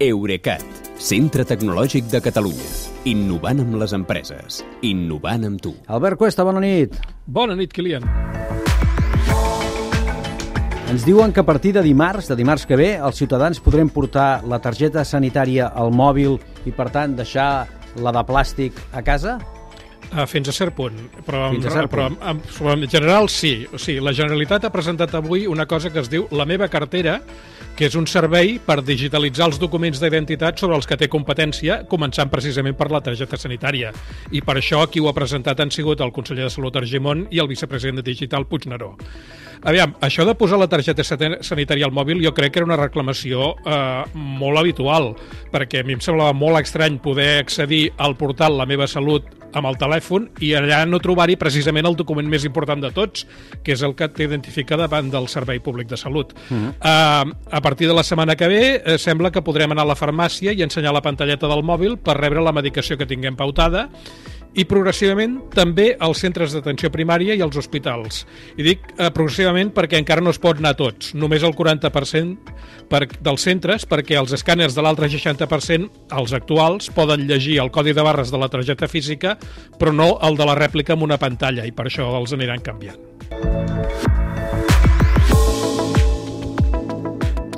Eurecat, centre tecnològic de Catalunya. Innovant amb les empreses. Innovant amb tu. Albert Cuesta, bona nit. Bona nit, Kilian. Ens diuen que a partir de dimarts, de dimarts que ve, els ciutadans podrem portar la targeta sanitària al mòbil i, per tant, deixar la de plàstic a casa? Uh, fins a cert punt, però, Fins a cert però, punt. en, però en general sí. O sigui, la Generalitat ha presentat avui una cosa que es diu La meva cartera, que és un servei per digitalitzar els documents d'identitat sobre els que té competència, començant precisament per la targeta sanitària. I per això qui ho ha presentat han sigut el conseller de Salut Argimon i el vicepresident de Digital Puigneró. Aviam, això de posar la targeta sanitària al mòbil jo crec que era una reclamació eh, molt habitual, perquè a mi em semblava molt estrany poder accedir al portal La meva salut amb el telèfon i allà no trobar-hi precisament el document més important de tots, que és el que t'identifica davant del Servei Públic de Salut. Mm -hmm. uh, a partir de la setmana que ve eh, sembla que podrem anar a la farmàcia i ensenyar la pantalleta del mòbil per rebre la medicació que tinguem pautada i progressivament també als centres d'atenció primària i als hospitals. I dic eh, progressivament perquè encara no es pot anar tots, només el 40% per, dels centres, perquè els escàners de l'altre 60%, els actuals, poden llegir el codi de barres de la targeta física, però no el de la rèplica amb una pantalla, i per això els aniran canviant.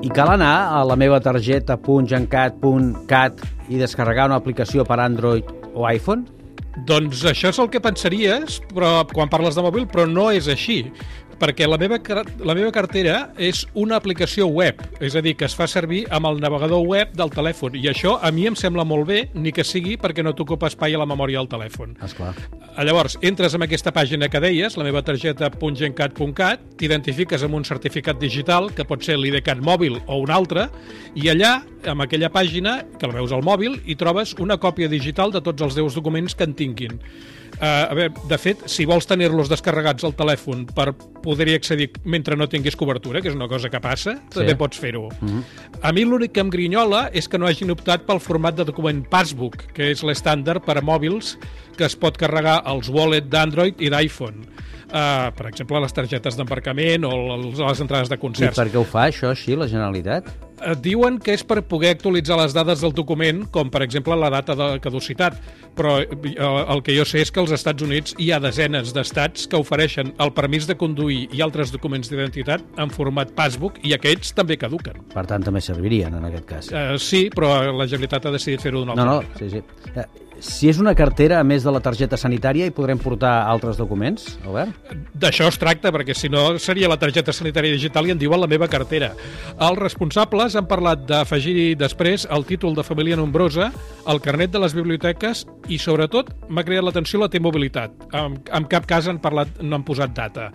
I cal anar a la meva targeta .gencat.cat i descarregar una aplicació per Android o iPhone? Doncs això és el que pensaries però quan parles de mòbil, però no és així perquè la meva, la meva cartera és una aplicació web, és a dir, que es fa servir amb el navegador web del telèfon, i això a mi em sembla molt bé, ni que sigui perquè no t'ocupa espai a la memòria del telèfon. Esclar. Llavors, entres en aquesta pàgina que deies, la meva targeta .gencat.cat, t'identifiques amb un certificat digital, que pot ser l'IDCAT mòbil o un altre, i allà, amb aquella pàgina, que la veus al mòbil, hi trobes una còpia digital de tots els teus documents que en tinguin. Uh, a veure, de fet, si vols tenir-los descarregats al telèfon per poder-hi accedir mentre no tinguis cobertura, que és una cosa que passa, sí. també pots fer-ho. Uh -huh. A mi l'únic que em grinyola és que no hagin optat pel format de document Passbook, que és l'estàndard per a mòbils que es pot carregar als wallet d'Android i d'iPhone. Uh, per exemple, les targetes d'embarcament o les, les entrades de I concerts. per què ho fa, això, així, la Generalitat? Eh, diuen que és per poder actualitzar les dades del document, com per exemple la data de caducitat, però eh, el que jo sé és que als Estats Units hi ha desenes d'estats que ofereixen el permís de conduir i altres documents d'identitat en format passbook i aquests també caduquen. Per tant, també servirien, en aquest cas. Uh, sí, però la Generalitat ha decidit fer-ho d'una No, altra no, sí, sí. Si és una cartera, a més de la targeta sanitària, hi podrem portar altres documents, Albert? D'això es tracta, perquè si no seria la targeta sanitària digital i en diuen la meva cartera. Els responsables han parlat d'afegir després el títol de família nombrosa, el carnet de les biblioteques i, sobretot, m'ha creat l'atenció la T-mobilitat. En, en cap cas han parlat, no han posat data.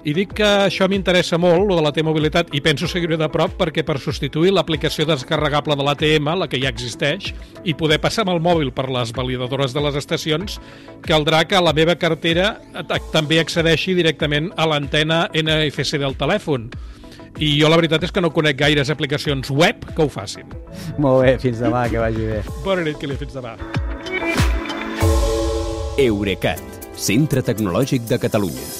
I dic que això m'interessa molt, lo de la T-mobilitat, i penso seguir-ho de prop perquè per substituir l'aplicació descarregable de l'ATM, la que ja existeix, i poder passar amb el mòbil per les validadores de les estacions, caldrà que la meva cartera també accedeixi directament a l'antena NFC del telèfon. I jo la veritat és que no conec gaires aplicacions web que ho facin. Molt bé, fins demà, que vagi bé. Bona nit, Kili, fins demà. Eurecat, centre tecnològic de Catalunya.